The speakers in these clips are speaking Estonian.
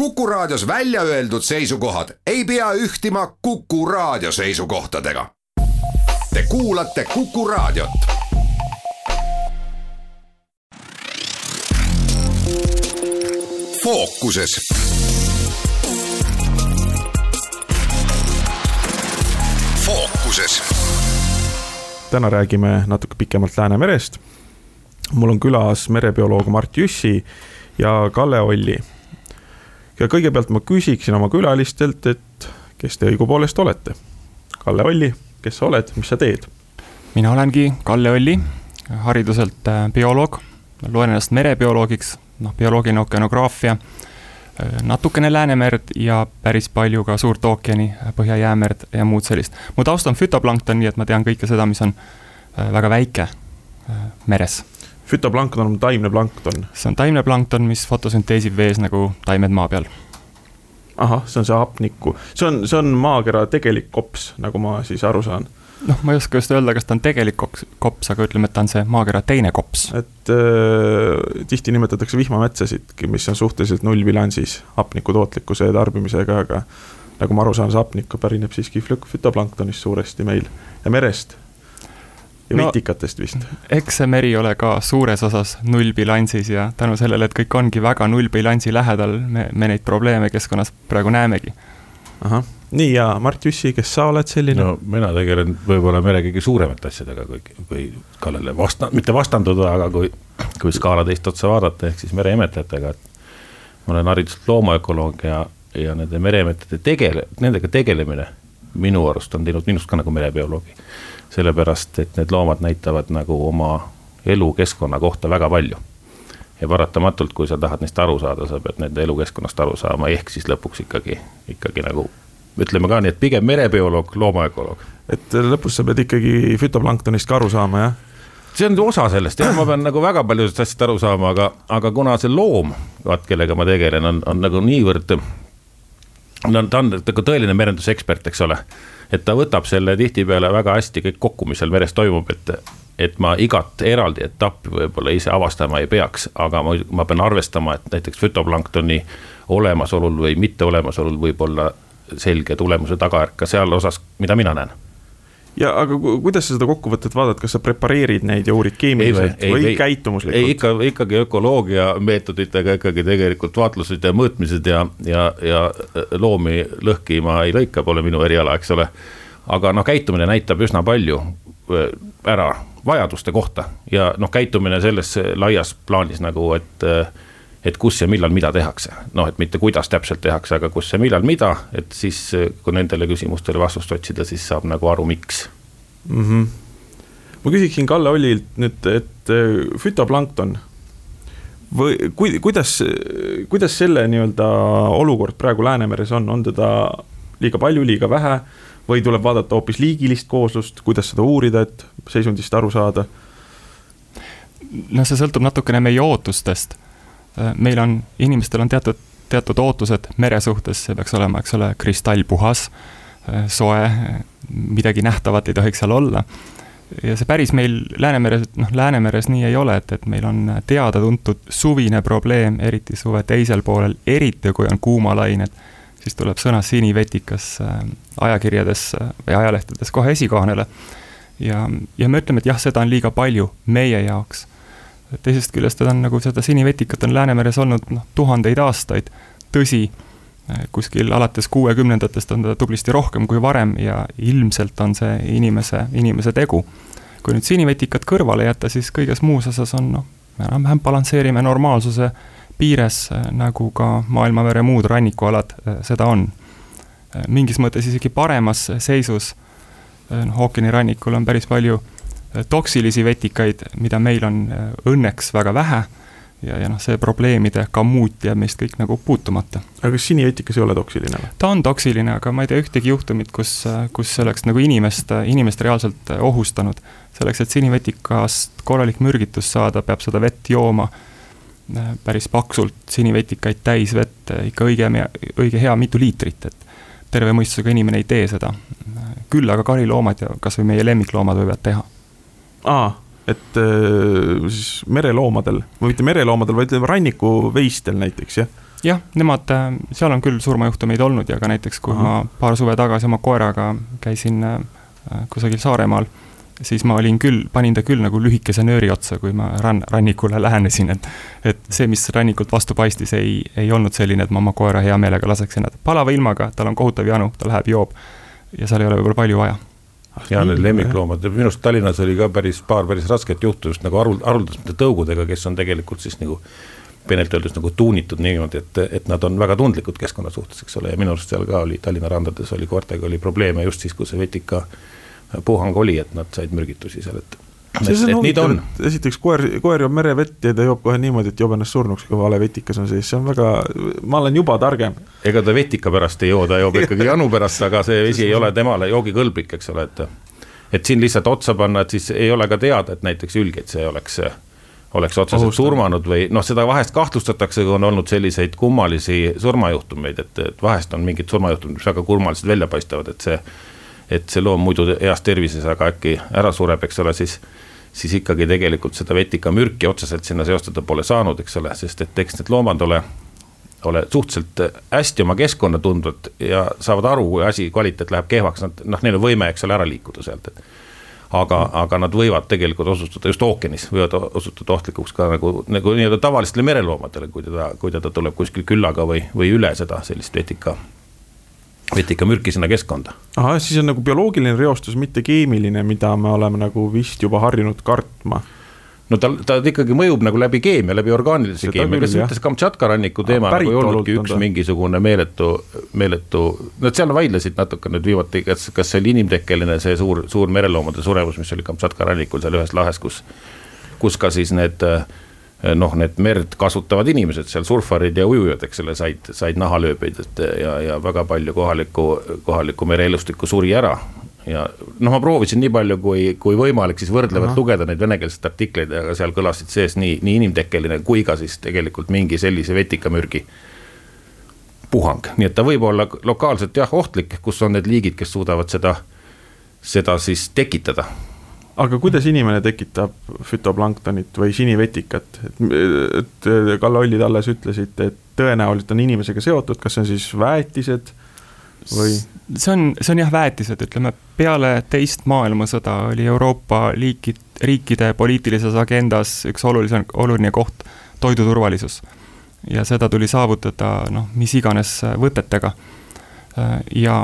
Kuku Raadios välja öeldud seisukohad ei pea ühtima Kuku Raadio seisukohtadega. Te kuulate Kuku Raadiot. fookuses fookuses. täna räägime natuke pikemalt Läänemerest. mul on külas merebioloog Mart Jüssi ja Kalle Olli. Ja kõigepealt ma küsiksin oma külalistelt, et kes te õigupoolest olete? Kalle Olli, kes sa oled, mis sa teed? mina olengi Kalle Olli, hariduselt äh, bioloog, loen ennast merebioloogiks, noh, bioloogiline okeanograafia Äh, natukene Läänemerd ja päris palju ka Suurt ookeani, Põhja-Jäämerd ja muud sellist. mu taust on fütoplankton, nii et ma tean kõike seda, mis on äh, väga väike meres. Fütoplankton on taimne plankton? see on taimne plankton, mis fotosünteesib vees nagu taimed maa peal. ahah, see on see hapniku, see on, see on maakera tegelik kops, nagu ma siis aru saan noh, ma ei oska just öelda, kas ta on tegelik kops, kops, aga ütleme, et ta on see maakera teine kops. et äh, tihti nimetatakse vihmametsasidki, mis on suhteliselt nullbilansis hapniku tootlikkuse ja tarbimisega, aga nagu ma aru saan, see hapnik pärineb siiski fütoplanktonist suuresti meil ja merest. Ja no, vetikatest vist. eks see meri ole ka suures osas nullbilansis ja tänu sellele, et kõik ongi väga nullbilansi lähedal, me, me neid probleeme keskkonnas praegu näemegi. ahah nii ja Mart Jussi, kes sa oled selline? no mina tegelen võib-olla mere kõige suuremate asjadega, kui, kui Kallele vasta-, mitte vastanduda, aga kui, kui skaala teist otsa vaadata, ehk siis mereimetlejatega, et. ma olen hariduselt loomaökoloog ja, ja nende mereemetlejate tegele-, nendega tegelemine minu arust on teinud minust ka nagu merebioloogi. Sellepärast, et need loomad näitavad nagu oma elukeskkonna kohta väga palju ja paratamatult, kui sa tahad neist aru saada, sa pead nende elukeskkonnast aru saama, ehk siis lõpuks ikkagi, ikkagi nagu ütleme ka nii, et pigem merebioloog, loomaökoloog. et lõpus sa pead ikkagi fütoplanktonist ka aru saama, jah? see on osa sellest jah, ma pean nagu väga paljudest asjadest aru saama, aga, aga kuna see loom, vaat kellega ma tegelen, on, on nagu niivõrd. no ta on nagu tõeline merendusekspert, eks ole. Et ta võtab selle tihtipeale väga hästi kõik kokku, mis seal meres toimub, et. et ma igat eraldi etappi võib-olla ise avastama ei peaks, aga ma, ma pean arvestama, et näiteks fütoplanktoni olemasolul või mitteolemasolul võib olla selge tulemuse tagajärg ka seal osas, mida mina näen ja aga kuidas sa seda kokkuvõtet vaatad, kas sa prepareerid neid ja uurid keemiliselt ei, või ei, käitumuslikult? ei ikka, ikkagi ökoloogia meetoditega ikkagi tegelikult vaatlused ja mõõtmised ja, ja, ja loomi lõhki ma ei lõika, pole minu eriala, eks ole. aga noh, käitumine näitab üsna palju äh, ära vajaduste kohta ja noh, käitumine selles laias plaanis nagu, et äh, et kus ja millal mida tehakse. noh, et mitte kuidas täpselt tehakse, aga kus ja millal mida, et siis kui nendele küsimustele vastust otsida, siis saab nagu aru, miks mm. -hmm. ma küsiksin Kalle Ollilt nüüd, et äh, fütoplankton või kui, kuidas, kuidas selle nii-öelda olukord praegu Läänemeres on, on teda liiga palju, liiga vähe või tuleb vaadata hoopis liigilist kooslust, kuidas seda uurida, et seisundist aru saada? noh, see sõltub natukene meie ootustest meil on, inimestel on teatud, teatud ootused mere suhtes, see peaks olema, eks ole, kristallpuhas, äh, soe, midagi nähtavat ei tohiks seal olla. ja see päris meil Läänemeres, noh, Läänemeres nii ei ole, et, et meil on teada-tuntud suvine probleem, eriti suve teisel poolel, eriti kui on kuumalained, siis tuleb sõna sinivetikas äh, ajakirjades või ajalehtedes kohe esikohanele. ja, ja me ütleme, et jah, seda on liiga palju meie jaoks teisest küljest ta on nagu seda sinivetikat on Läänemeres olnud noh, tuhandeid aastaid. tõsi, kuskil alates kuuekümnendatest on teda tublisti rohkem kui varem ja ilmselt on see inimese, inimese tegu. kui nüüd sinivetikat kõrvale jätta, siis kõiges muus osas on noh, me enam-vähem balansseerime normaalsuse piires, nagu ka maailmavere muud rannikualad seda on. mingis mõttes isegi paremas seisus, noh ookeanirannikul on päris palju toksilisi vetikaid, mida meil on äh, õnneks väga vähe ja, ja noh, see probleemide kamuut jääb meist kõik nagu puutumata. aga kas sinivetikas ei ole toksiline või? ta on toksiline, aga ma ei tea ühtegi juhtumit, kus, äh, kus see oleks nagu inimest, inimest reaalselt äh, ohustanud. selleks, et sinivetikast korralik mürgitus saada, peab seda vett jooma päris paksult, sinivetikaid täis vett, ikka õige, õige hea mitu liitrit, et terve mõistusega inimene ei tee seda. küll aga kariloomad ja kasvõi meie lemmikloomad võivad teha aa, et äh, siis mereloomadel või mitte mereloomadel, vaid rannikuveistel näiteks, jah? jah, nemad, äh, seal on küll surmajuhtumeid olnud ja ka näiteks, kui Aha. ma paar suve tagasi oma koeraga käisin äh, kusagil Saaremaal, siis ma olin küll, panin ta küll nagu lühikese nööri otsa, kui ma rann, rannikule lähenesin, et et see, mis rannikult vastu paistis, ei, ei olnud selline, et ma oma koera hea meelega laseksin, et palava ilmaga, tal on kohutav janu, ta läheb, joob ja seal ei ole võib-olla palju vaja ja need lemmikloomad, minu arust Tallinnas oli ka päris paar päris rasket juhtu just nagu haruld-, haruldasemate tõugudega, kes on tegelikult siis nagu peenelt öeldes nagu tuunitud niimoodi, et, et nad on väga tundlikud keskkonna suhtes, eks ole, ja minu arust seal ka oli Tallinna randades oli koertega oli probleeme just siis, kui see vetika puhang oli, et nad said mürgitusi seal, et see on huvitav, et esiteks koer, koer joob merevett ja ta joob kohe niimoodi, et joob ennast surnuks, kui vale vetikas on sees, see on väga, ma olen juba targem. ega ta vetika pärast ei joo, ta joob ikkagi janu pärast, aga see vesi ei ole temale joogikõlblik, eks ole, et. et siin lihtsalt otsa panna, et siis ei ole ka teada, et näiteks ülgeid see oleks, oleks otseselt surmanud või noh, seda vahest kahtlustatakse, kui on olnud selliseid kummalisi surmajuhtumeid, et, et vahest on mingid surmajuhtumid, mis väga kummalised välja paistavad, et see et see loom muidu heas tervises, aga äkki ära sureb, eks ole, siis siis ikkagi tegelikult seda vetikamürki otseselt sinna seostada pole saanud, eks ole, sest et eks need loomad ole, ole suhteliselt hästi oma keskkonda tundvad ja saavad aru, kui asi, kvaliteet läheb kehvaks, nad noh, neil on võime, eks ole, ära liikuda sealt, et aga, aga nad võivad tegelikult osutuda just ookeanis, võivad osutuda ohtlikuks ka nagu, nagu nii-öelda tavalistele mereloomadele, kui teda, kui teda tuleb kuskil küllaga või, või üle seda sellist vetika vetika mürki sinna keskkonda. ahah, siis on nagu bioloogiline reostus, mitte keemiline, mida me oleme nagu vist juba harjunud kartma. No ta, ta ikkagi mõjub nagu läbi keemia, läbi orgaanilise keemia, kes ütles Kamtšatka ranniku teema nagu ei olnudki üks mingisugune meeletu, meeletu, nad seal vaidlesid natuke nüüd viimati, kas, kas see oli inimtekkeline, see suur, suur mereloomade surevus, mis oli Kamtšatka rannikul seal ühes lahes, kus, kus ka siis need äh, noh, need merd kasutavad inimesed seal, surfarid ja ujujad, eks ole, said, said nahalööbeid, et ja, ja väga palju kohalikku, kohalikku mereelustikku suri ära. ja noh, ma proovisin nii palju kui, kui võimalik siis võrdlevalt lugeda neid venekeelseid artikleid, aga seal kõlasid sees nii, nii inimtekkeline kui ka siis tegelikult mingi sellise vetikamürgi puhang, nii et ta võib olla lokaalselt jah, ohtlik, kus on need liigid, kes suudavad seda, seda siis tekitada aga kuidas inimene tekitab fütoplanktonit või sinivetikat, et, Kalle Ollid alles ütlesite, et tõenäoliselt on inimesega seotud, kas see on siis väetised või? see on, see on jah, väetised, ütleme peale teist maailmasõda oli Euroopa liikid, riikide poliitilises agendas üks olulisem, oluline koht toiduturvalisus. ja seda tuli saavutada noh, mis iganes võtetega. ja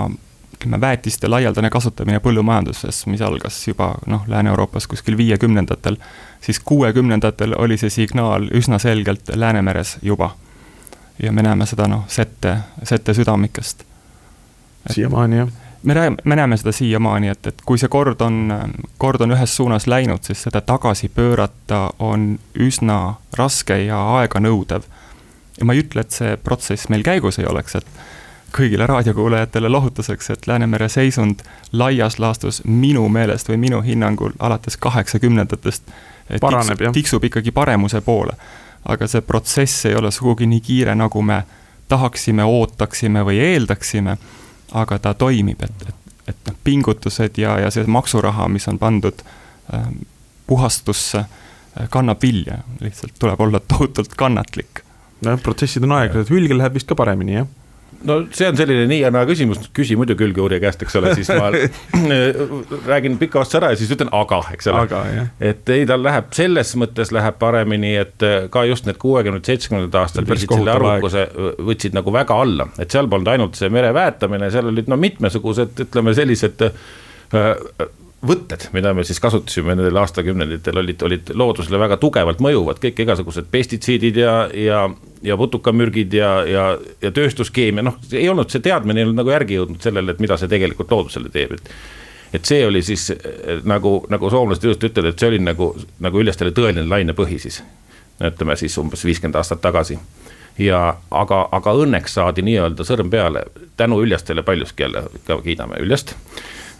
ütleme, väetiste laialdane kasutamine põllumajanduses, mis algas juba noh, Lääne-Euroopas kuskil viiekümnendatel, siis kuuekümnendatel oli see signaal üsna selgelt Läänemeres juba. ja me näeme seda noh, sette, sette südamikest. siiamaani jah? me näeme, me näeme seda siiamaani, et, et kui see kord on, kord on ühes suunas läinud, siis seda tagasi pöörata on üsna raske ja aeganõudev. ja ma ei ütle, et see protsess meil käigus ei oleks, et kõigile raadiokuulajatele lohutuseks, et Läänemere seisund laias laastus minu meelest või minu hinnangul alates kaheksakümnendatest paraneb, tiksub, tiksub ikkagi paremuse poole. aga see protsess ei ole sugugi nii kiire, nagu me tahaksime, ootaksime või eeldaksime, aga ta toimib, et, et, et noh, pingutused ja, ja see maksuraha, mis on pandud äh, puhastusse äh,, kannab vilja, lihtsalt tuleb olla tohutult kannatlik. nojah, protsessid on aeglased, hülgel läheb vist ka paremini, jah no see on selline nii ja naa küsimus, küsi muidugi külgeuurija käest, eks ole, siis ma räägin pika vastuse ära ja siis ütlen aga, eks ole. et ei, tal läheb selles mõttes läheb paremini, et äh, ka just need kuuekümnendad, seitsmekümnendad aastad viisid selle arvukuse, võtsid nagu väga alla, et seal polnud ainult see mere väetamine, seal olid no mitmesugused, ütleme sellised äh, võtted, mida me siis kasutasime nendel aastakümnenditel, olid, olid loodusele väga tugevalt mõjuvad, kõik igasugused pestitsiidid ja, ja, ja putukamürgid ja, ja, ja tööstuskeemia, noh, ei olnud see teadmine ei olnud nagu järgi jõudnud sellele, et mida see tegelikult loodusele teeb, et et see oli siis nagu, nagu soomlased ilusti ütlevad, et see oli nagu, nagu Üljastele tõeline lainepõhi siis. ütleme siis umbes viiskümmend aastat tagasi. Ja aga, aga õnneks saadi nii-öelda sõrm peale tänu Üljastele paljuski jälle, ka kiidame Üljast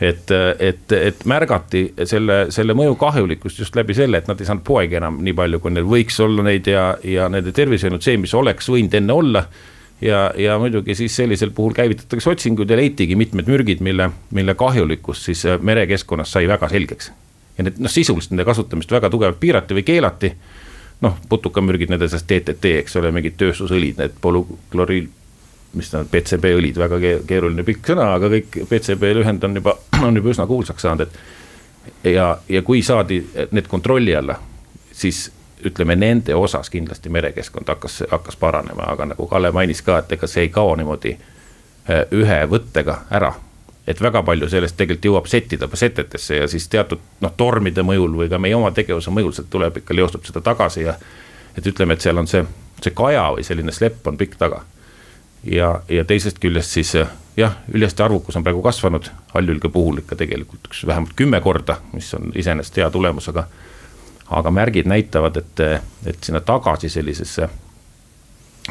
et, et, et märgati selle, selle mõju kahjulikkust just läbi selle, et nad ei saanud poegi enam nii palju, kui neil võiks olla neid ja, ja nende tervis ei olnud see, mis oleks võinud enne olla ja, ja muidugi siis sellisel puhul käivitatakse otsinguid ja leitigi mitmed mürgid, mille, mille kahjulikkus siis merekeskkonnas sai väga selgeks. ja need noh, sisuliselt nende kasutamist väga tugevalt piirati või keelati noh, putukamürgid, nende seas DDT, eks ole, mingid tööstusõlid, need polükloriil, mis ta on, PCB õlid, väga keeruline pikk sõna, aga kõik PCB lühend on juba, on juba üsna kuulsaks saanud, et ja, ja kui saadi need kontrolli alla, siis ütleme nende osas kindlasti merekeskkond hakkas, hakkas paranema, aga nagu Kalle mainis ka, et ega see ei kao niimoodi äh, ühe võttega ära et väga palju sellest tegelikult jõuab settida setetesse ja siis teatud noh, tormide mõjul või ka meie oma tegevuse mõjul sealt tuleb ikka, leostub seda tagasi ja. et ütleme, et seal on see, see kaja või selline slepp on pikk taga. Ja, ja teisest küljest siis jah, üljeste arvukus on praegu kasvanud, hallülge puhul ikka tegelikult üks vähemalt kümme korda, mis on iseenesest hea tulemus, aga. aga märgid näitavad, et, et sinna tagasi sellisesse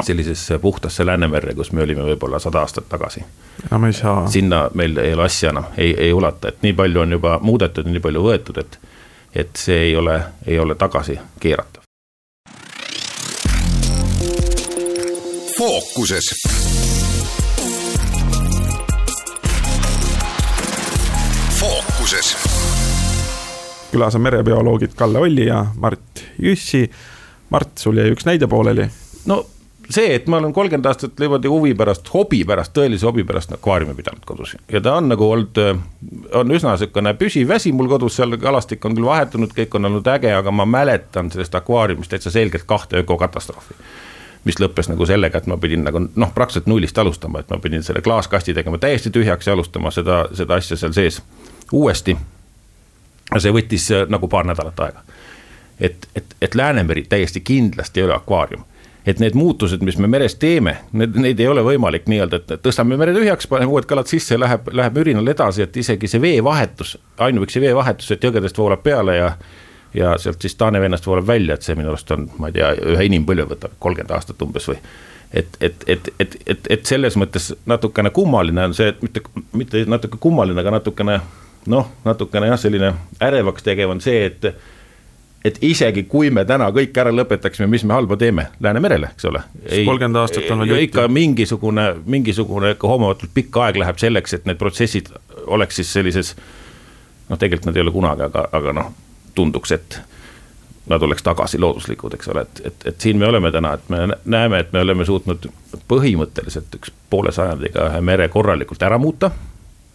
sellisesse puhtasse Läänemerre, kus me olime võib-olla sada aastat tagasi. enam ei saa. sinna meil ei ole asja enam, ei, ei ulata, et nii palju on juba muudetud ja nii palju võetud, et, et see ei ole, ei ole tagasi keeratav. fookuses. Fookuses. külas on merebioloogid Kalle Olli ja Mart Jüssi. Mart, sul jäi üks näide pooleli no see, et ma olen kolmkümmend aastat niimoodi huvi pärast, hobi pärast, tõelise hobi pärast akvaariumi pidanud kodus ja ta on nagu olnud, on üsna niisugune püsiv väsi mul kodus, seal kalastik on küll vahetunud, kõik on olnud äge, aga ma mäletan sellest akvaariumist täitsa selgelt kahte ökokatastroofi. mis lõppes nagu sellega, et ma pidin nagu noh, praktiliselt nullist alustama, et ma pidin selle klaaskasti tegema täiesti tühjaks ja alustama seda, seda asja seal sees uuesti. ja see võttis nagu paar nädalat aega. et, et, et Läänemeri täiesti kindlasti ei ole akvaarium et need muutused, mis me meres teeme, need, neid ei ole võimalik nii-öelda, et tõstame mere tühjaks, paneme uued kalad sisse, läheb, läheb mürinal edasi, et isegi see veevahetus, ainuüksi veevahetus, et jõgedest voolab peale ja. ja sealt siis Taane vennast voolab välja, et see minu arust on, ma ei tea, ühe inimpõlve võtab kolmkümmend aastat umbes või et, et, et, et, et, et selles mõttes natukene kummaline on see, et mitte, mitte natuke kummaline, aga natukene noh, natukene jah, selline ärevaks tegev on see, et et isegi kui me täna kõik ära lõpetaksime, mis me halba teeme Läänemerele, eks ole. kolmkümmend aastat on veel juttu. ikka mingisugune, mingisugune ikka hoomamatud pikk aeg läheb selleks, et need protsessid oleks siis sellises. noh, tegelikult nad ei ole kunagi, aga, aga noh, tunduks, et nad oleks tagasi looduslikud, eks ole, et, et, et siin me oleme täna, et me näeme, et me oleme suutnud põhimõtteliselt üks poole sajandiga ühe mere korralikult ära muuta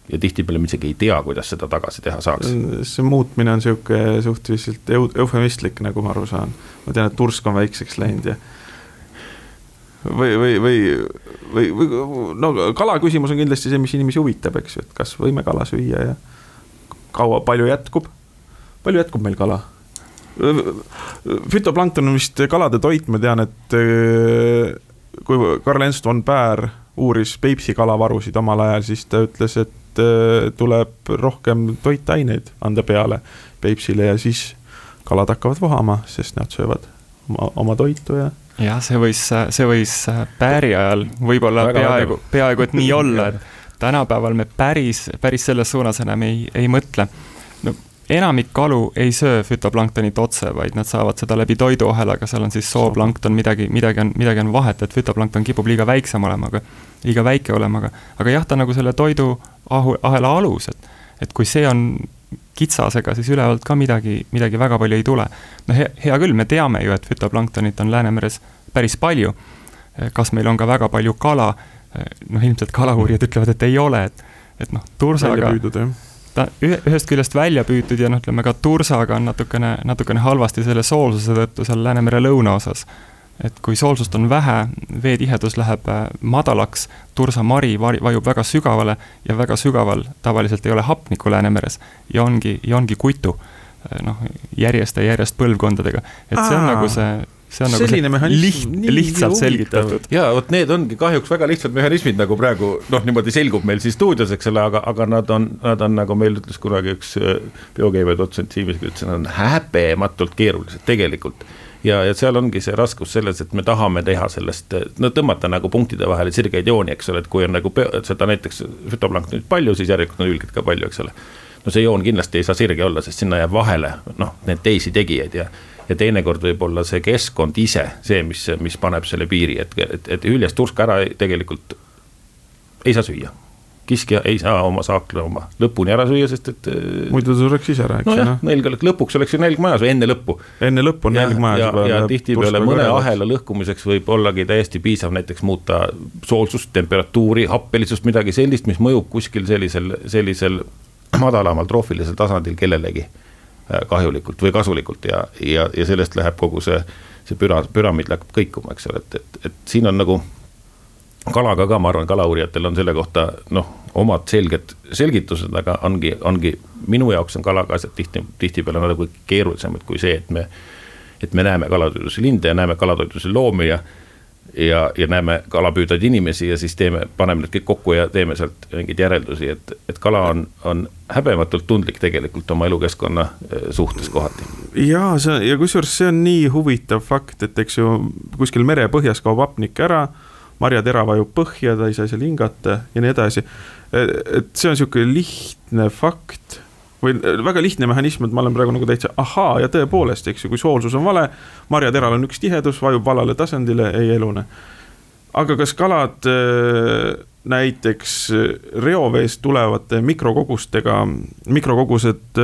ja tihtipeale me isegi ei tea, kuidas seda tagasi teha saaks. see muutmine on sihuke suhteliselt eufemistlik, nagu ma aru saan. ma tean, et tursk on väikseks läinud ja või, või, või, või, või no kala küsimus on kindlasti see, mis inimesi huvitab, eks ju, et kas võime kala süüa ja kaua, palju jätkub, palju jätkub meil kala? fütoplankton on vist kalade toit, ma tean, et kui Karl Ernst von Päär uuris Peipsi kalavarusid omal ajal, siis ta ütles, et Äh, tuleb rohkem toitaineid anda peale Peipsile ja siis kalad hakkavad vohama, sest nad söövad oma, oma toitu ja. jah, see võis, see võis Pääri ajal võib-olla peaaegu, peaaegu et nii olla, et tänapäeval me päris, päris selles suunas enam ei, ei mõtle. no enamik kalu ei söö fütoplanktonit otse, vaid nad saavad seda läbi toiduahelaga, seal on siis sooplankton, midagi, midagi on, midagi on vahet, et fütoplankton kipub liiga väiksem olema, aga, liiga väike olema, aga, aga jah, ta nagu selle toiduahela alus, et, et kui see on kitsas, ega siis ülevalt ka midagi, midagi väga palju ei tule. no hea, hea küll, me teame ju, et fütoplanktonit on Läänemeres päris palju. kas meil on ka väga palju kala? noh, ilmselt kalauurijad ütlevad, et ei ole, et, et noh, tursaga. Ta ühest küljest välja püütud ja noh, ütleme ka tursaga on natukene, natukene halvasti selle soolsuse tõttu seal Läänemere lõunaosas. et kui soolsust on vähe, veetihedus läheb äh, madalaks, tursamari vajub väga sügavale ja väga sügaval tavaliselt ei ole hapnikku Läänemeres ja ongi, ja ongi kutu. Äh, noh, järjest ja järjest põlvkondadega, et see on Aa. nagu see see on selline nagu see liht, lihtsalt selgitatud. ja vot need ongi kahjuks väga lihtsad mehhanismid, nagu praegu noh, niimoodi selgub meil siis stuudios, eks ole, aga, aga nad on, nad on nagu meil ütles kunagi üks äh, biokeemia dotsent Siimis, ütles, nad on häbematult keerulised tegelikult ja, ja seal ongi see raskus selles, et me tahame teha sellest, no tõmmata nagu punktide vahele sirgeid jooni, eks ole, et kui on nagu seda näiteks fütoplanktonit palju, siis järelikult on ülgit ka palju, eks ole. no see joon kindlasti ei saa sirge olla, sest sinna jääb vahele noh, need teisi tegijaid ja ja teinekord võib olla see keskkond ise see, mis, mis paneb selle piiri, et, et, et hüljest turska ära tegelikult ei saa süüa kiskja ei saa oma saakle oma lõpuni ära süüa, sest et. muidu ta sureks ise ära, eks ju. nojah, nälg oleks, lõpuks oleks ju nälg majas või enne lõppu. enne lõppu on nälg majas juba. ja, ja tihtipeale mõne ahela lõhkumiseks võib ollagi täiesti piisav näiteks muuta soolsust, temperatuuri, happelisust, midagi sellist, mis mõjub kuskil sellisel, sellisel madalamal troofilisel tasandil kellelegi äh, kahjulikult või kasulikult ja, ja, ja sellest läheb kogu see, see püra, püramiid hakkab kõikuma, eks ole, et, et, et siin on nagu kalaga ka, ma arvan, kalauurijatel on selle kohta noh, omad selged selgitused, aga ongi, ongi minu jaoks on kalaga asjad tihti, tihtipeale nagu keerulisemad kui see, et me. et me näeme kalatoidulisi linde ja näeme kalatoidulisi loomi ja ja, ja näeme kalapüüdvaid inimesi ja siis teeme, paneme need kõik kokku ja teeme sealt mingeid järeldusi, et, et kala on, on häbematult tundlik tegelikult oma elukeskkonna eh, suhtes kohati. ja see ja kusjuures see on nii huvitav fakt, et eks ju kuskil merepõhjas kaob hapnik ära, marjatera vajub põhja, ta ei saa seal hingata ja nii edasi. et see on sihuke lihtne fakt või äh, väga lihtne mehhanism, et ma olen praegu nagu täitsa ahaa ja tõepoolest, eks ju, kui soolsus on vale, marjateral on üks tihedus, vajub valale tasandile, ei elune. aga kas kalad äh, näiteks äh, reoveest tulevate mikrokogustega, mikrokogused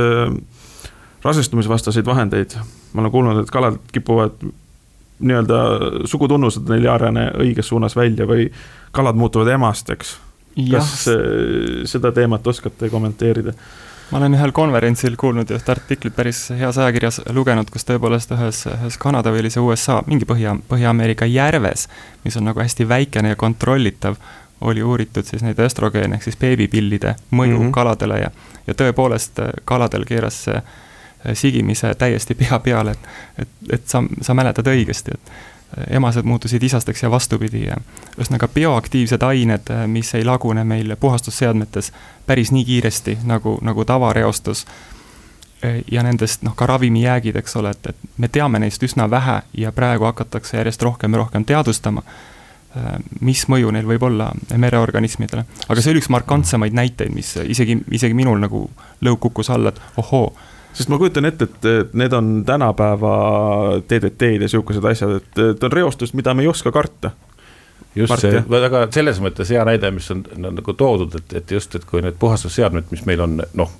rasestumisvastaseid vahendeid, ma olen kuulnud, et kalad kipuvad nii-öelda sugutunnused neil ei arene õiges suunas välja või kalad muutuvad emasteks. kas seda teemat oskate kommenteerida? Ma olen ühel konverentsil kuulnud ühte artiklit päris heas ajakirjas lugenud, kus tõepoolest ühes, ühes Kanada või oli see USA, mingi Põhja, Põhja-Ameerika järves, mis on nagu hästi väikene ja kontrollitav, oli uuritud siis neid östrogeene ehk siis beebipillide mõju mm -hmm. kaladele ja, ja tõepoolest äh, kaladel keeras see äh, sigimise täiesti pea peale, et, et, et sa, sa mäletad õigesti, et emased muutusid isasteks ja vastupidi ja ühesõnaga bioaktiivsed ained, mis ei lagune meil puhastusseadmetes päris nii kiiresti nagu, nagu tavareostus. ja nendest noh, ka ravimijäägid, eks ole, et, et me teame neist üsna vähe ja praegu hakatakse järjest rohkem ja rohkem teadvustama mis mõju neil võib olla mereorganismidele. aga see oli üks markantsemaid näiteid, mis isegi, isegi minul nagu lõug kukkus alla, et ohoo sest ma kujutan ette, et need on tänapäeva DDT-d ja sihukesed asjad, et, et on reostus, mida me ei oska karta. just Mart, see, väga selles mõttes hea näide, mis on, on nagu toodud, et, et just, et kui need puhastusseadmed, mis meil on noh,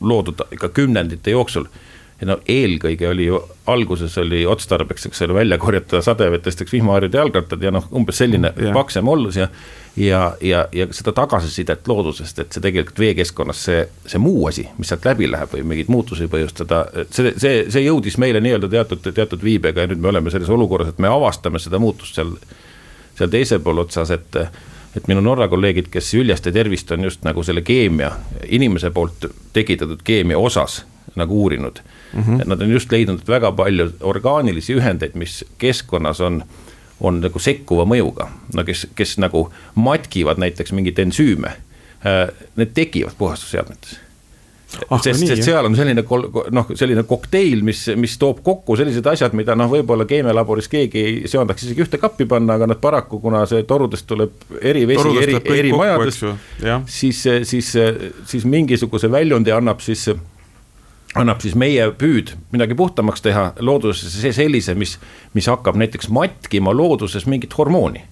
loodud ikka kümnendite jooksul ja no eelkõige oli ju, alguses oli otstarbeks, eks ole, välja korjata sadevetest, eks vihmaharjud ja jalgrattad ja noh, umbes selline yeah. paksem ollus ja. Ja, ja, ja seda tagasisidet loodusest, et see tegelikult veekeskkonnas see, see muu asi, mis sealt läbi läheb või mingeid muutusi põhjustada, see, see, see jõudis meile nii-öelda teatud, teatud viibega ja nüüd me oleme selles olukorras, et me avastame seda muutust seal, seal teisel pool otsas, et et minu Norra kolleegid, kes Üljaste tervist on just nagu selle keemia, inimese poolt tekitatud keemia osas nagu uurinud mm. -hmm. nad on just leidnud väga palju orgaanilisi ühendeid, mis keskkonnas on, on nagu sekkuva mõjuga. no kes, kes nagu matkivad näiteks mingeid ensüüme, äh, need tekivad puhastusseadmetes. Ah, sest, sest seal on selline noh, selline kokteil, mis, mis toob kokku sellised asjad, mida noh, võib-olla keemialaboris keegi ei söandaks isegi ühte kappi panna, aga nad paraku, kuna see torudest tuleb eri vesi, eri, eri majadest, siis, siis, siis mingisuguse väljundi annab siis annab siis meie püüd midagi puhtamaks teha loodusesse sellise, mis, mis hakkab näiteks matkima looduses mingit hormooni.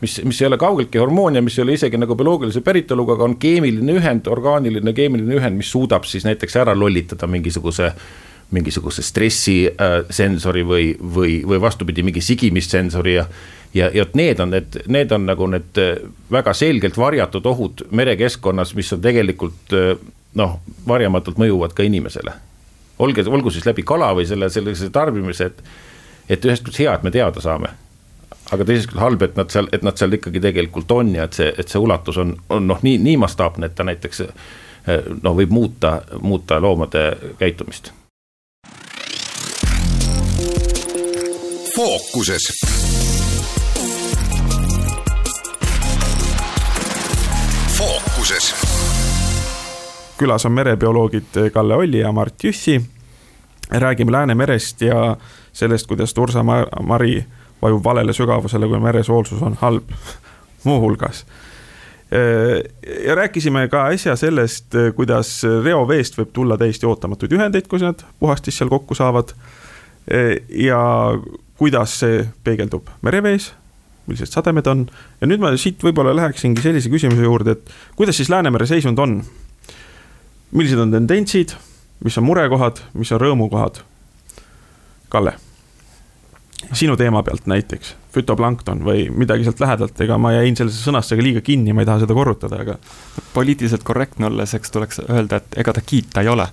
mis, mis ei ole kaugeltki hormoon ja mis ei ole isegi nagu bioloogilise päritoluga, aga on keemiline ühend, orgaaniline keemiline ühend, mis suudab siis näiteks ära lollitada mingisuguse mingisuguse stressisensori äh, või, või, või vastupidi, mingi sigimissensori ja ja, ja need on need, need on nagu need äh, väga selgelt varjatud ohud merekeskkonnas, mis on tegelikult äh, noh, varjamatult mõjuvad ka inimesele. olge, olgu siis läbi kala või selle, sellise tarbimise, et, et ühest küljest hea, et me teada saame. aga teisest küljest halb, et nad seal, et nad seal ikkagi tegelikult on ja et see, et see ulatus on, on noh, nii, nii mastaapne, et ta näiteks noh, võib muuta, muuta loomade käitumist. fookuses fookuses külas on merebioloogid Kalle Olli ja Mart Jüssi. räägime Läänemerest ja sellest, kuidas Tursa mari vajub valele sügavusele, kui meresoolsus on halb muuhulgas. ja rääkisime ka äsja sellest, kuidas reoveest võib tulla täiesti ootamatuid ühendeid, kui nad puhastis seal kokku saavad. ja kuidas see peegeldub merevees millised sademed on. ja nüüd ma siit võib-olla läheksingi sellise küsimuse juurde, et kuidas siis Läänemere seisund on? Millised on tendentsid, mis on murekohad, mis on rõõmukohad? Kalle, sinu teema pealt näiteks, fütoplankton või midagi sealt lähedalt, ega ma jäin sellesse sõnastusega liiga kinni, ma ei taha seda korrutada, aga. poliitiliselt korrektne olles, eks tuleks öelda, et ega ta kiita ei ole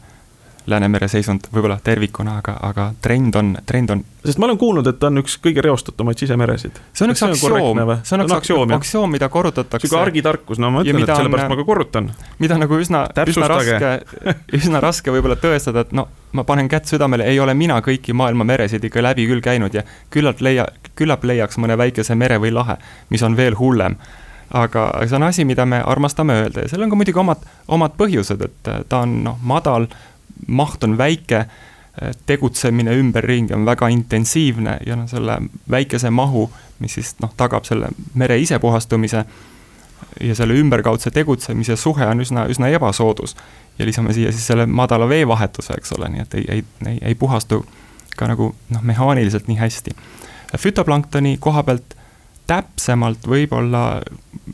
Läänemere seisund võib-olla tervikuna, aga, aga trend on, trend on. sest ma olen kuulnud, et ta on üks kõige reostatumaid sisemeresid. see on üks aktsioom, see on üks aktsioom, aktsioom, mida korrutatakse. sihuke argitarkus, no ma ütlen, et sellepärast on, ma ka korrutan. mida nagu üsna, üsna raske, üsna raske võib-olla tõestada, et no ma panen kätt südamele, ei ole mina kõiki maailma meresid ikka läbi küll käinud ja küllalt leia, küllap leiaks mõne väikese mere või lahe, mis on veel hullem aga see on asi, mida me armastame öelda ja seal on ka muidugi omad, omad põhjused, et ta on noh, madal, maht on väike, tegutsemine ümberringi on väga intensiivne ja noh, selle väikese mahu, mis siis noh, tagab selle mere isepuhastumise ja selle ümberkaudse tegutsemise suhe on üsna, üsna ebasoodus. ja lisame siia siis selle madala veevahetuse, eks ole, nii et ei, ei, ei, ei puhastu ka nagu noh, mehaaniliselt nii hästi. fütoplanktoni koha pealt täpsemalt võib-olla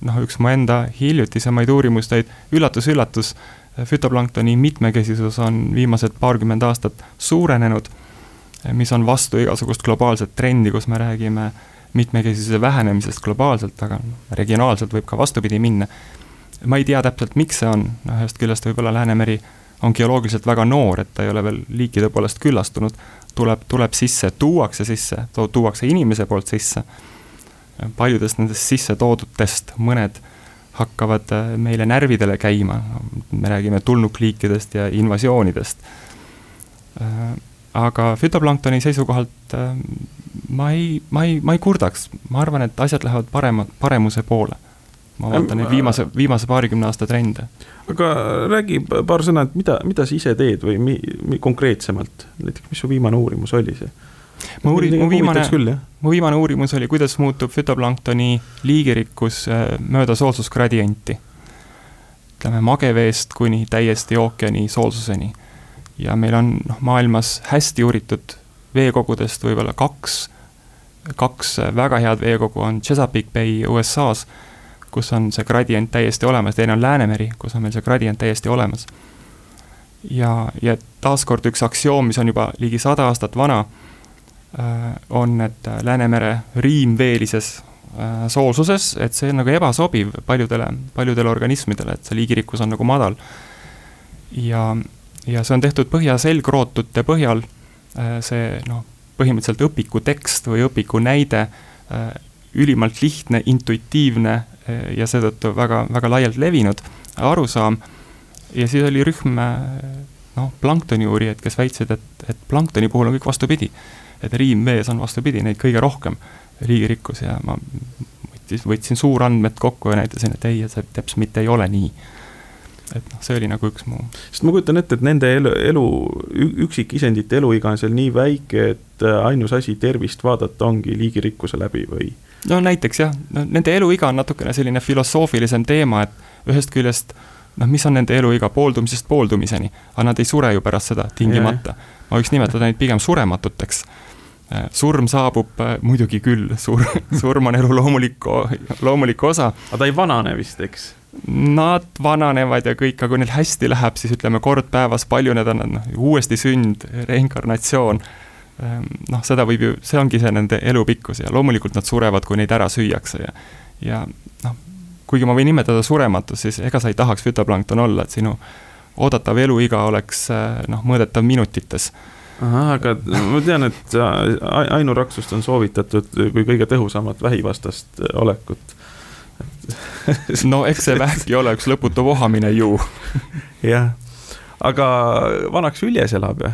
noh, üks mu enda hiljutisemaid uurimusteid, üllatus-üllatus fütoplanktoni mitmekesisus on viimased paarkümmend aastat suurenenud, mis on vastu igasugust globaalset trendi, kus me räägime mitmekesisuse vähenemisest globaalselt, aga regionaalselt võib ka vastupidi minna. ma ei tea täpselt, miks see on, noh ühest küljest võib-olla Läänemeri on geoloogiliselt väga noor, et ta ei ole veel liikide poolest küllastunud, tuleb, tuleb sisse, tuuakse sisse, tuuakse inimese poolt sisse. paljudest nendest sisse toodutest mõned hakkavad äh, meile närvidele käima, me räägime tulnukliikidest ja invasioonidest. Äh, aga fütoplanktoni seisukohalt äh, ma ei, ma ei, ma ei kurdaks, ma arvan, et asjad lähevad parema, paremuse poole. ma vaatan neid viimase, viimase paarikümne aasta trende. aga räägi paar sõna, et mida, mida sa ise teed või mi, mi, konkreetsemalt, näiteks mis su viimane uurimus oli see? Mu uuri-, mu viimane, mu viimane uurimus oli, kuidas muutub fütoplanktoni liigirikkus äh, mööda soolsusgradienti. ütleme mageveest kuni täiesti ookeani soolsuseni. ja meil on noh, maailmas hästi uuritud veekogudest võib-olla kaks, kaks väga head veekogu on Chesapeake Bay USA-s, kus on see gradient täiesti olemas, teine on Läänemeri, kus on meil see gradient täiesti olemas. ja, ja taaskord üks aktsioom, mis on juba ligi sada aastat vana Äh, on, et äh, Läänemere riimveelises äh, soolsuses, et see on nagu ebasobiv paljudele, paljudele organismidele, et see liigirikkus on nagu madal. ja, ja see on tehtud põhja selgrootute põhjal, see noh, põhimõtteliselt õpiku tekst või õpiku näide, ülimalt lihtne, intuitiivne ja seetõttu väga, väga laialt levinud arusaam. ja siis oli rühm noh, planktoni uurijaid, kes väitsid, et, et planktoni puhul on kõik vastupidi et riimvees on vastupidi neid kõige rohkem liigirikkus ja ma võttis, võtsin suurandmed kokku ja näitasin, et ei, see täpselt mitte ei ole nii. et noh, see oli nagu üks mu. sest ma kujutan ette, et nende elu, elu, üksikisendite eluiga on seal nii väike, et äh, ainus asi tervist vaadata ongi liigirikkuse läbi või? no näiteks jah, no nende eluiga on natukene selline filosoofilisem teema, et ühest küljest noh, mis on nende eluiga pooldumisest pooldumiseni, aga nad ei sure ju pärast seda tingimata. Ma võiks nimetada neid pigem surematuteks Äh, surm saabub äh, muidugi küll, sur-, surm on elu loomulik, loomulik osa. aga ta ei vanane vist, eks? Nad vananevad ja kõik, aga kui neil hästi läheb, siis ütleme kord päevas paljuneda, noh, uuesti sünd, reinkarnatsioon. Ähm, noh, seda võib ju, see ongi see nende elu pikkus ja loomulikult nad surevad, kui neid ära süüakse ja, ja noh, kuigi ma võin nimetada surematus, siis ega sa ei tahaks fütoplankton olla, et sinu oodatav eluiga oleks äh, noh, mõõdetav minutites. Ahah, aga ma tean, et ainuraksust on soovitatud kui kõige tõhusamat vähivastast olekut. No eks see vähki ole üks lõputu vohamine ju. jah, aga vanaks Üljes elab ja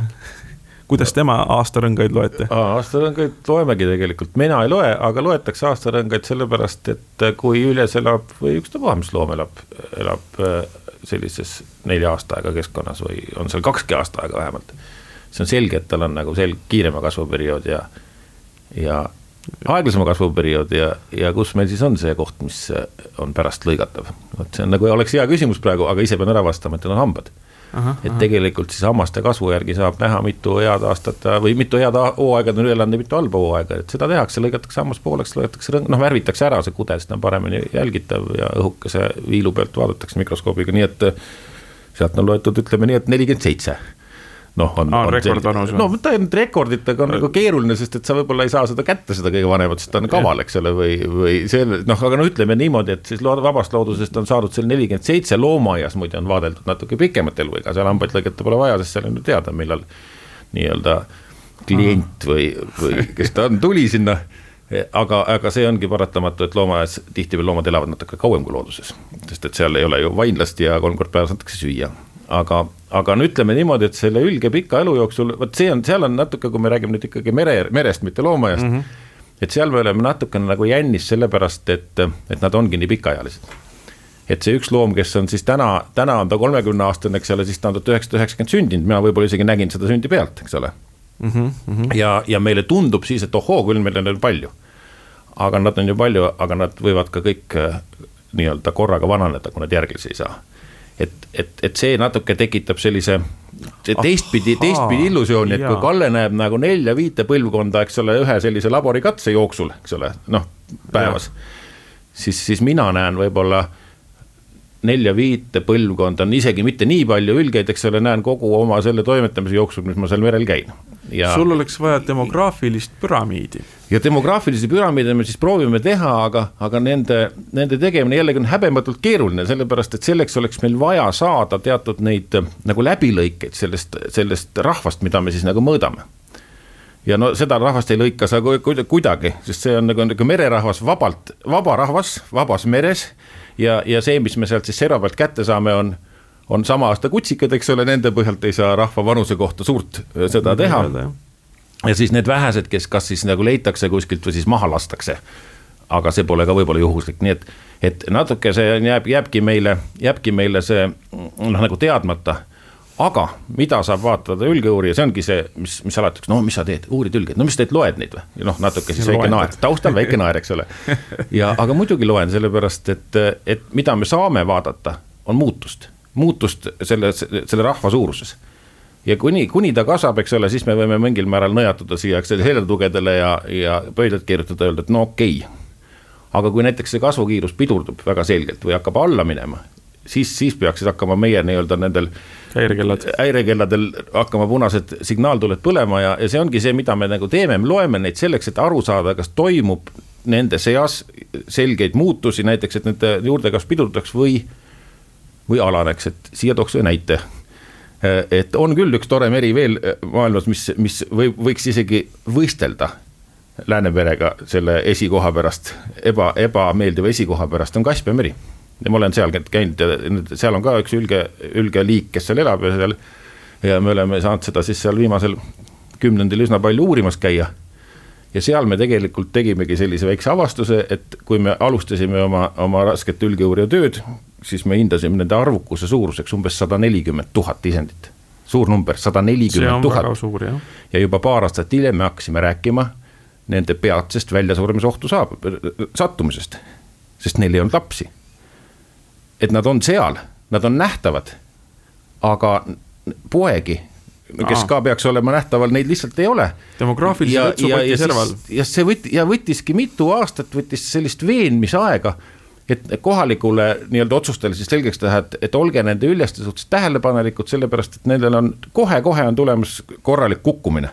kuidas tema aastarõngaid loete? aastarõngaid loemegi tegelikult, mina ei loe, aga loetakse aastarõngaid sellepärast, et kui Üljes elab või ükstapuha, mis loom elab, elab äh, sellises nelja aastaaega keskkonnas või on seal kakski aastaaega vähemalt see on selge, et tal on nagu sel-, kiirema kasvuperiood ja, ja aeglasema kasvuperiood ja, ja kus meil siis on see koht, mis on pärast lõigatav. vot see on nagu oleks hea küsimus praegu, aga ise pean ära vastama, et need on hambad. Et tegelikult siis hammaste kasvu järgi saab näha, mitu head aastat või mitu head hooaega on üle elanud ja mitu halba hooaega, et seda tehakse, lõigatakse hammas pooleks, lõigatakse, noh, värvitakse ära see kude, ta on paremini jälgitav ja õhukese viilu pealt vaadatakse mikroskoobiga, nii et sealt on loetud, ütleme nii, et nelikümmend seitse noh, on, on. rekordvanus või? no ta on rekorditega on nagu keeruline, sest et sa võib-olla ei saa seda kätte, seda kõige vanemat, sest ta on kaval, eks ole, või, või see noh, aga no ütleme niimoodi, et siis vabast loodusest on saadud seal nelikümmend seitse, loomaaias muide on vaadeldud natuke pikemat eluiga, seal hambaid lõigata pole vaja, sest seal on ju teada, millal nii-öelda klient või, või kes ta on, tuli sinna. Aga, aga see ongi paratamatu, et loomaaias tihtipeale loomad elavad natuke kauem kui looduses, sest et seal ei ole ju vainlast ja kolm korda päevas antakse süüa. Aga, aga no ütleme niimoodi, et selle ülge pika elu jooksul, vot see on, seal on natuke, kui me räägime nüüd ikkagi mere, merest, mitte loomaaiast mm. -hmm. et seal me oleme natukene nagu jännis sellepärast, et, et nad ongi nii pikaealised. et see üks loom, kes on siis täna, täna on ta kolmekümne aastane, eks ole, siis ta on tuhat üheksasada üheksakümmend sündinud, mina võib-olla isegi nägin seda sündi pealt, eks ole mm. -hmm. ja, ja meile tundub siis, et ohoo, küll meil on palju. aga nad on ju palju, aga nad võivad ka kõik äh, nii-öelda korraga vananeda, kui nad järglasi ei saa et, et, et see natuke tekitab sellise teistpidi, teistpidi illusiooni, et kui Kalle näeb nagu nelja-viite põlvkonda, eks ole, ühe sellise laborikatse jooksul, eks ole, noh, päevas. siis, siis mina näen võib-olla nelja-viite põlvkonda, on isegi mitte nii palju ülgeid, eks ole, näen kogu oma selle toimetamise jooksul, mis ma seal merel käin ja.... sul oleks vaja demograafilist püramiidi. ja demograafilisi püramiide me siis proovime teha, aga, aga nende, nende tegemine jällegi on häbematult keeruline, sellepärast et selleks oleks meil vaja saada teatud neid nagu läbilõikeid sellest, sellest rahvast, mida me siis nagu mõõdame ja no seda rahvast ei lõika sa kuidagi, sest see on nagu, nagu mererahvas vabalt, vaba rahvas, vabas meres. ja, ja see, mis me sealt siis serva pealt kätte saame, on on sama aasta kutsikad, eks ole, nende põhjalt ei saa rahva vanuse kohta suurt äh, seda teha. ja siis need vähesed, kes kas siis nagu leitakse kuskilt või siis maha lastakse. aga see pole ka võib-olla juhuslik, nii et, et natuke see jääb, jääbki meile, jääbki meile see noh, nagu teadmata aga mida saab vaatada ülgeuurija, see ongi see, mis, mis alati, no mis sa teed, uurid ülgeid, no mis sa teed, loed neid või? noh, natuke siis väike naer, taustal väike naer, eks ole. ja, aga muidugi loen, sellepärast et, et mida me saame vaadata, on muutust muutust selle, selle rahva suuruses. ja kuni, kuni ta kasvab, eks ole, siis me võime mingil määral nõjatuda siia, eks seljatugedele ja, ja pöidlad keerutada, öelda, et no okei. Okay.. aga kui näiteks see kasvukiirus pidurdub väga selgelt või hakkab alla minema, siis, siis peaksid hakkama meie nii-öelda nendel häirekellad, häirekelladel hakkama punased signaaltuled põlema ja, ja see ongi see, mida me nagu teeme, me loeme neid selleks, et aru saada, kas toimub nende seas selgeid muutusi, näiteks et nende juurdekasv pidurdatakse või või alaneks, et siia tooks ühe näite. et on küll üks tore meri veel maailmas, mis, mis võib, võiks isegi võistelda Läänemerega selle esikoha pärast, eba, ebameeldiva esikoha pärast, on Kaspia meri. ja ma olen seal käinud ja seal on ka üks ülge, ülge liik, kes seal elab ja seal. ja me oleme saanud seda siis seal viimasel kümnendil üsna palju uurimas käia ja seal me tegelikult tegimegi sellise väikse avastuse, et kui me alustasime oma, oma rasket ülgeuurija tööd, siis me hindasime nende arvukuse suuruseks umbes sada nelikümmend tuhat isendit. suur number, sada nelikümmend tuhat. ja juba paar aastat hiljem me hakkasime rääkima nende peatsest väljasuremisohtu saab, sattumisest, sest neil ei olnud lapsi. et nad on seal, nad on nähtavad, aga poegi kes Aa. ka peaks olema nähtaval, neid lihtsalt ei ole. demograafilise võtsupoti serval. ja see võt- ja võttiski mitu aastat, võttis sellist veenmisaega et kohalikule nii-öelda otsustajale siis selgeks teha, et, et olge nende üljeste suhtes tähelepanelikud, sellepärast et nendel on kohe-kohe on tulemas korralik kukkumine.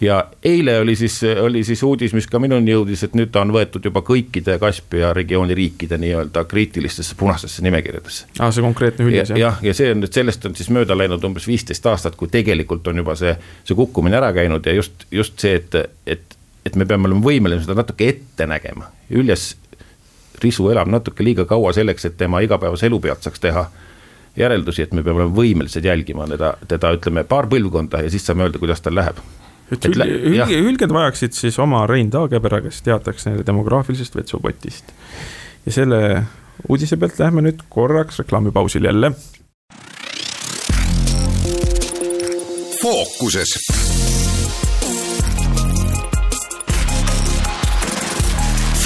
ja eile oli siis, oli siis uudis, mis ka minuni jõudis, et nüüd ta on võetud juba kõikide Kaspia regiooni riikide nii-öelda kriitilistesse punastesse nimekirjadesse. aa, see konkreetne hüljes jah? jah, ja see on nüüd, sellest on siis mööda läinud umbes viisteist aastat, kui tegelikult on juba see, see kukkumine ära käinud ja just, just see, et, et, et me peame olema võimelised seda natuke ette nägema. Üljes risu elab natuke liiga kaua selleks, et tema igapäevase elu pealt saaks teha järeldusi, et me peame olema võimelised jälgima teda, teda ütleme paar põlvkonda ja siis saame öelda, kuidas tal läheb. et hülge, hülge, hülged vajaksid siis oma Rein Taagepera, kes teataks neile demograafilisest vetsupotist. ja selle uudise pealt lähme nüüd korraks reklaamipausile jälle. fookuses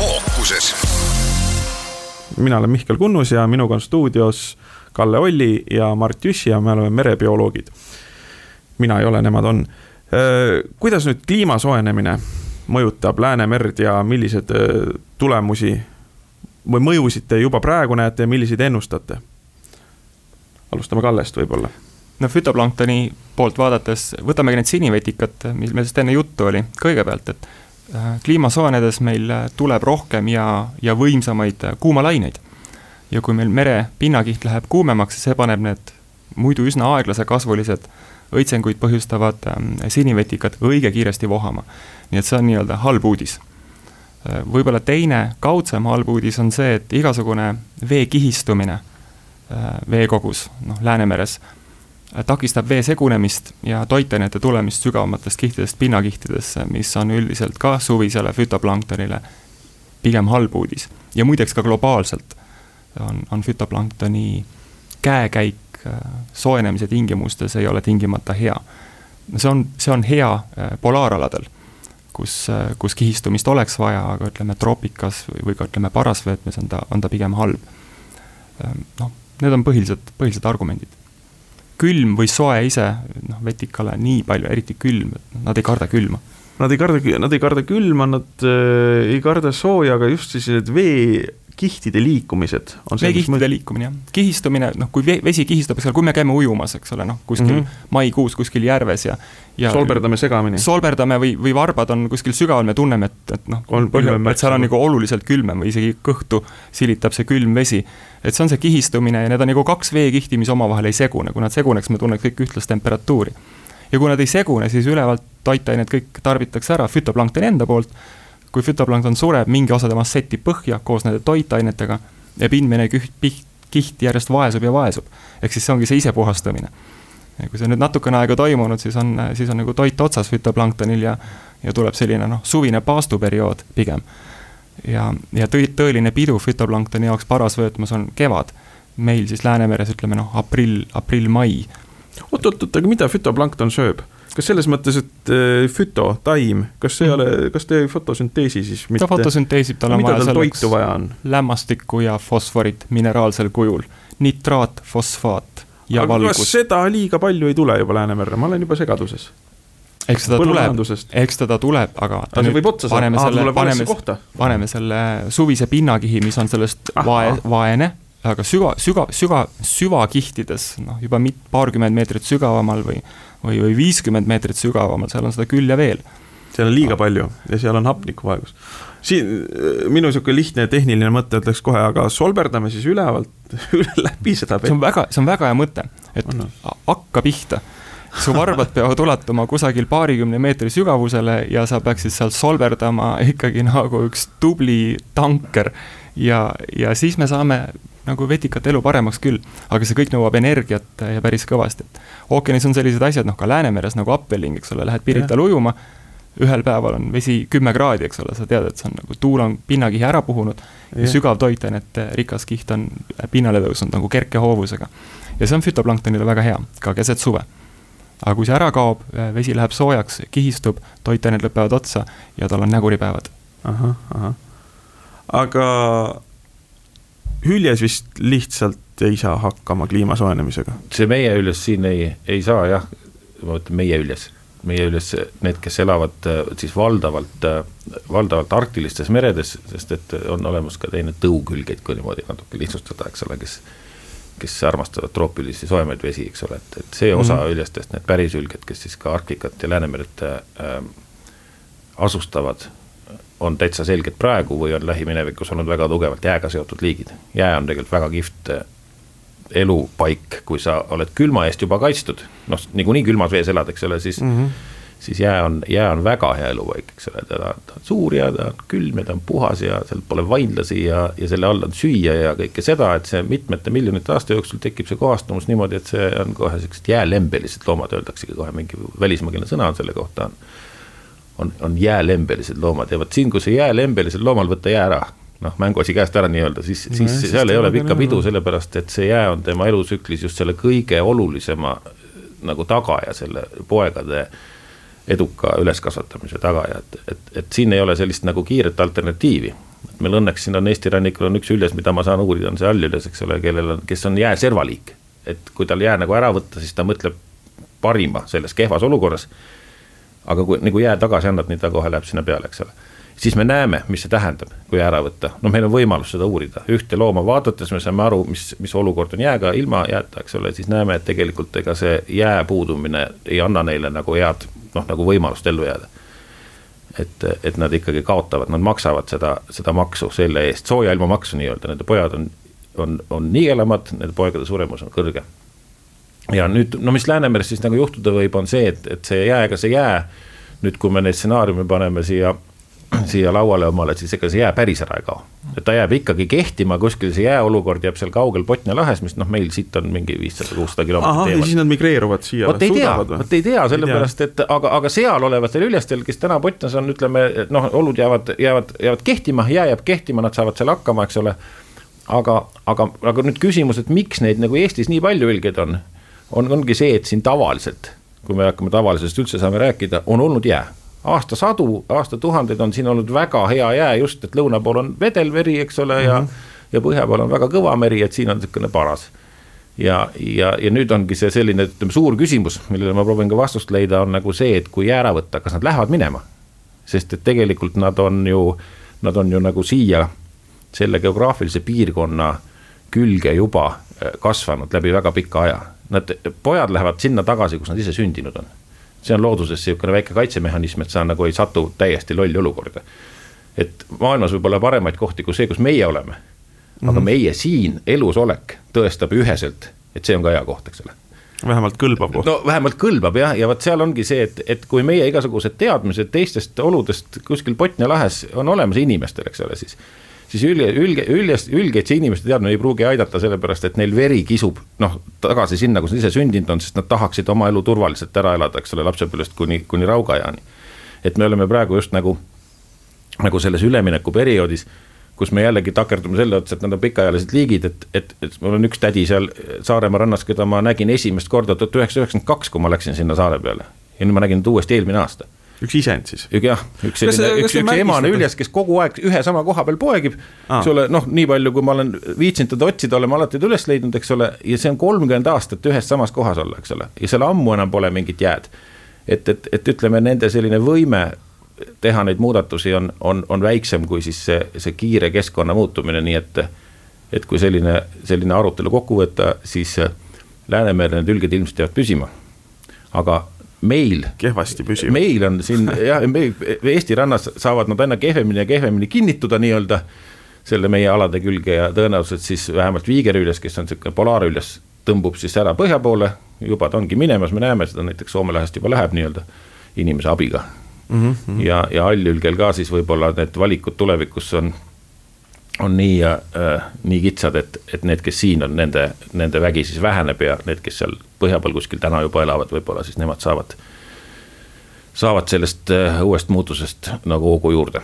fookuses mina olen Mihkel Kunnus ja minuga on stuudios Kalle Olli ja Mart Jüssi ja me oleme merebioloogid. mina ei ole, nemad on. kuidas nüüd kliima soojenemine mõjutab Läänemerd ja milliseid tulemusi või mõjusid te juba praegu näete ja milliseid ennustate? alustame Kallest võib-olla. no fütoplanktoni poolt vaadates, võtamegi need sinivetikad, millest enne juttu oli, kõigepealt, et kliima soojenedes meil äh, tuleb rohkem ja, ja võimsamaid äh, kuumalaineid. ja kui meil mere pinnakiht läheb kuumemaks, see paneb need muidu üsna aeglasekasvulised õitsenguid põhjustavad ähm, sinivetikad õige kiiresti vohama. nii et see on nii-öelda halb uudis. võib-olla teine kaudsem halb uudis on see, et igasugune vee kihistumine veekogus, noh Läänemeres takistab vee segunemist ja toitainete tulemist sügavamatest kihtidest pinnakihtidesse, mis on üldiselt ka suvisele fütoplanktonile pigem halb uudis. ja muideks ka globaalselt on, on fütoplanktoni käekäik äh, soojenemise tingimustes ei ole tingimata hea. see on, see on hea äh, polaaraladel, kus, äh, kus kihistumist oleks vaja, aga ütleme, troopikas või, ka ütleme, parasvöötmes on ta, on ta pigem halb. noh, need on põhilised, põhilised argumendid külm või soe ise, noh, vetikale nii palju, eriti külm, nad ei karda külma. Nad ei karda, nad ei karda külma, nad äh, ei karda sooja, aga just sellised vee kihtide liikumised on see. veekihtide liikumine jah, kihistumine, noh, kui vesi kihistab, eks ole, kui me käime ujumas, eks ole, noh, kuskil mm -hmm. maikuus kuskil järves ja, ja. solberdame segamini. solberdame või, või varbad on kuskil sügaval, me tunneme, et, et noh, et seal on nagu oluliselt külmem või isegi kõhtu silitab see külm vesi. et see on see kihistumine ja need on nagu kaks veekihti, mis omavahel ei segune, kui nad seguneks, me tunneks kõik ühtlast temperatuuri. ja kui nad ei segune, siis ülevalt toitained kõik tarbitakse ära fütoplanktoni enda poolt kui fütoplankton sureb, mingi osa temast settib põhja koos nende toitainetega ja pindmine küht, piht, kiht järjest vaesub ja vaesub. ehk siis see ongi see isepuhastamine. ja kui see nüüd natukene aega toimunud, siis on, siis on nagu toit otsas fütoplanktonil ja, ja tuleb selline noh, suvine paastuperiood pigem. ja, ja tõeline pidu fütoplanktoni jaoks parasvöötmas on kevad. meil siis Läänemeres ütleme noh, aprill, aprill-mai. oot-oot-oot, aga mida fütoplankton sööb? Kas selles mõttes, et äh, füto, taim, kas see ei ole, kas ta ei fotosünteesi siis mitte? ta fotosünteesib, tal on vaja selleks vaja lämmastikku ja fosforit mineraalsel kujul, nitraat, fosfaat ja aga valgus. seda liiga palju ei tule juba Läänemerre, ma olen juba segaduses. Eks teda tuleb, eks teda tuleb, aga ta nüüd paneme Aha, selle, paneme, paneme selle suvise pinnakihi, mis on sellest vae, vaene, aga süga, süga, süga, süvakihtides, noh juba mit-, paarkümmend meetrit sügavamal või või, või viiskümmend meetrit sügavamal, seal on seda küll ja veel. seal on liiga palju ja seal on hapnikuvaegus. siin minu sihuke lihtne tehniline mõte ütleks kohe, aga solberdame siis ülevalt üle läbi seda. see on väga, see on väga hea mõte, et hakka pihta su varbad peavad ulatuma kusagil paarikümne meetri sügavusele ja sa peaksid seal solverdama ikkagi nagu üks tubli tanker. ja, ja siis me saame nagu vetikate elu paremaks küll, aga see kõik nõuab energiat ja päris kõvasti, et ookeanis on sellised asjad, noh ka Läänemeres nagu Appelling, eks ole, lähed Pirital ujuma, ühel päeval on vesi kümme kraadi, eks ole, sa tead, et see on nagu tuul on pinnakihi ära puhunud ja, ja sügav toitainete rikas kiht on pinnale tõusnud nagu kerke hoovusega. ja see on fütoplanktonile väga hea, ka keset suve. aga kui see ära kaob, vesi läheb soojaks, kihistub, toitained lõpevad otsa ja tal on näguripäevad. ahah, ahah. aga hüljes vist lihtsalt ei saa hakkama kliima soojenemisega. see meie hüljes siin ei, ei saa jah, ma mõtlen meie hüljes, meie hüljes need, kes elavad äh, siis valdavalt, äh, valdavalt arktilistes meredes, sest et on olemas ka teine tõughülgeid, kui niimoodi natuke lihtsustada, eks ole, kes kes armastavad troopilisi soojemaid vesi, eks ole, et, et see osa mm -hmm. hüljestest, need pärishülged, kes siis ka Arktikat ja Läänemeret äh, asustavad on täitsa selged praegu või on lähiminevikus olnud väga tugevalt jääga seotud liigid. jää on tegelikult väga kihvt eh, elupaik, kui sa oled külma eest juba kaitstud, noh, niikuinii külmas vees elad, eks ole, siis mm. -hmm siis jää on, jää on väga hea elupaik, eks ole, ta, on suur ja ta on külm ja ta on puhas ja seal pole vainlasi ja, ja selle all on süüa ja kõike seda, et see mitmete miljonite aasta jooksul tekib see kohastumus niimoodi, et see on kohe siuksed jäälembelised loomad, öeldaksegi kohe mingi välismaakeelne sõna on selle kohta on on, on jäälembelised loomad ja vot siin, kus see jäälembelisel loomal võtta jää ära, noh, mänguasi käest ära nii-öelda, siis no,, siis seal ei ole pikka pidu, sellepärast et see jää on tema elusüklis just selle kõige olulisema nagu tagaja, selle poegade eduka üleskasvatamise tagaja, et, et, et siin ei ole sellist nagu kiiret alternatiivi. meil õnneks siin on Eesti rannikul on üks üljes, mida ma saan uurida, on see allüljes, eks ole, kellel on, kes on jääservaliik. et kui tal jää nagu ära võtta, siis ta mõtleb parima selles kehvas olukorras. Aga kui nagu jää tagasi annad, nii ta kohe läheb sinna peale, eks ole siis me näeme, mis see tähendab, kui ära võtta. no meil on võimalus seda uurida, ühte looma vaadates me saame aru, mis, mis olukord on jääga, ilma jääta, eks ole, siis näeme, et tegelikult ega see jää puudumine ei anna neile nagu head noh, nagu võimalust ellu jääda. et, et nad ikkagi kaotavad, nad maksavad seda, seda maksu selle eest, sooja ilma maksu nii-öelda, nende pojad on, on, on nigelamad, nende poegade suremus on kõrge. Ja nüüd, no mis Läänemeres siis nagu juhtuda võib, on see, et, et see jää, ega see jää nüüd, kui me neid stsenaariume paneme siia siia lauale omale, siis ega see jää päris ära ei kao. et ta jääb ikkagi kehtima, kuskil see jääolukord jääb seal kaugel Botnia lahes, mis noh, meil siit on mingi viissada, kuussada kilomeetrit eemal. siis nad migreeruvad siia. vot ei tea, vot ei tea, sellepärast et aga, aga seal olevatel üljestel, kes täna Botnias on, ütleme noh, olud jäävad, jäävad, jäävad kehtima, jää jääb kehtima, nad saavad seal hakkama, eks ole. aga, aga, aga nüüd küsimus, et miks neid nagu Eestis nii palju ülgeid on, on, ongi see, et siin tavaliselt, kui me hakkame tavalisest üldse saame rääkida, on olnud jää aastasadu, aastatuhandeid on siin olnud väga hea jää, just et lõuna pool on vedelmeri, eks ole mm, -hmm. ja, ja põhja pool on väga kõva meri, et siin on niisugune paras. ja, ja, ja nüüd ongi see selline, ütleme, suur küsimus, millele ma proovin ka vastust leida, on nagu see, et kui jää ära võtta, kas nad lähevad minema? sest et tegelikult nad on ju, nad on ju nagu siia selle geograafilise piirkonna külge juba äh, kasvanud läbi väga pika aja. Nad, pojad lähevad sinna tagasi, kus nad ise sündinud on see on looduses niisugune väike kaitsemehhanism, et sa nagu ei satu täiesti lolli olukorda. et maailmas võib olla paremaid kohti kui see, kus meie oleme. aga mm -hmm. meie siin elusolek tõestab üheselt, et see on ka hea koht, eks ole vähemalt kõlbab koht. no vähemalt kõlbab jah, ja vot seal ongi see, et, et kui meie igasugused teadmised teistest oludest kuskil Botnia lahes on olemas inimestel, eks ole, siis siis ülge, ülge, üljest, ülgeid see inimeste teadmine ei pruugi aidata, sellepärast et neil veri kisub noh, tagasi sinna, kus nad ise sündinud on, sest nad tahaksid oma elu turvaliselt ära elada, eks ole, lapsepõlvest kuni, kuni raugaeani. et me oleme praegu just nagu, nagu selles üleminekuperioodis kus me jällegi takerdume selle otsa, et nad on pikaealised liigid, et, et, et mul on üks tädi seal Saaremaa rannas, keda ma nägin esimest korda tuhat üheksasada üheksakümmend kaks, kui ma läksin sinna saare peale. ja nüüd ma nägin teda uuesti eelmine aasta üks isend siis? jah, üks selline, üks, üks emane üljes, kes kogu aeg ühe sama koha peal poegib, eks ole, noh, nii palju, kui ma olen viitsinud teda otsida, oleme alati ta üles leidnud, eks ole, ja see on kolmkümmend aastat ühes samas kohas olla, eks ole, ja seal ammu enam pole mingit jääd. et, et, et ütleme, nende selline võime teha neid muudatusi on, on, on väiksem kui siis see, see kiire keskkonna muutumine, nii et et kui selline, selline arutelu kokku võtta, siis Läänemerel need ülged ilmselt jäävad püsima. aga meil. kehvasti püsib. meil on siin jah, Eesti rannas saavad nad aina kehvemini ja kehvemini kinnituda nii-öelda selle meie alade külge ja tõenäoliselt siis vähemalt viigerüljes, kes on sihuke polaarüljes, tõmbub siis ära põhja poole. juba ta ongi minemas, me näeme seda näiteks Soome lahest juba läheb nii-öelda inimese abiga mm. -hmm. ja, ja allülgel ka siis võib-olla need valikud tulevikus on on nii äh,, nii kitsad, et, et need, kes siin on, nende, nende vägi siis väheneb ja need, kes seal põhja peal kuskil täna juba elavad, võib-olla siis nemad saavad, saavad sellest äh, uuest muutusest nagu hoogu juurde.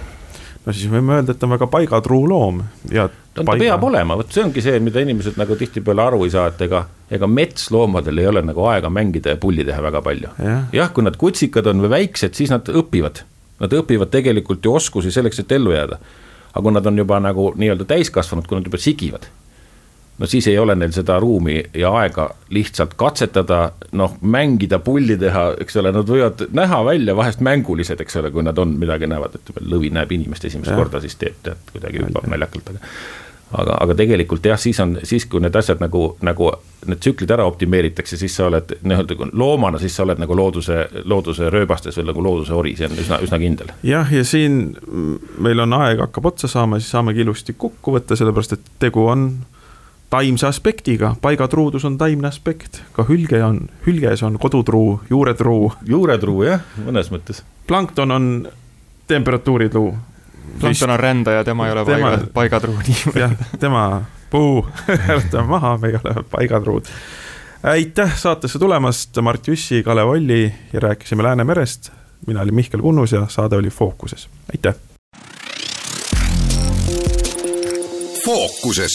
no siis võime öelda, et on väga paigatruu loom ja. no ta peab olema, vot see ongi see, mida inimesed nagu tihtipeale aru ei saa, et ega, ega metsloomadel ei ole nagu aega mängida ja pulli teha väga palju ja.. jah, kui nad kutsikad on või väiksed, siis nad õpivad, nad õpivad tegelikult ju oskusi selleks, et ellu jääda aga kui nad on juba nagu nii-öelda täiskasvanud, kui nad juba sigivad, no siis ei ole neil seda ruumi ja aega lihtsalt katsetada, noh, mängida, pulli teha, eks ole, nad võivad näha välja vahest mängulised, eks ole, kui nad on midagi näevad, et lõvi näeb inimest esimest ja. korda, siis teeb tead kuidagi hüppab naljakalt, aga aga, aga tegelikult jah, siis on, siis kui need asjad nagu, nagu need tsüklid ära optimeeritakse, siis sa oled nii-öelda loomana, siis sa oled nagu looduse, looduse rööbastes või nagu looduse ori, see on üsna, üsna kindel. jah, ja siin meil on aeg hakkab otsa saama, siis saamegi ilusti kokku võtta, sellepärast et tegu on taimse aspektiga, paigatruudus on taimne aspekt, ka hülge on, hülges on kodutruu, juuretruu. juuretruu jah, mõnes mõttes. plankton on temperatuuritruu Plankton on rändaja, tema ei ole tema, paiga, paigatruu niimoodi. jah, tema, puu, hääletame maha, me ei ole paigatruud. aitäh saatesse tulemast, Mart Jussi, Kalev Olli ja rääkisime Läänemerest. mina olin Mihkel Kunnus ja saade oli Fookuses, aitäh. fookuses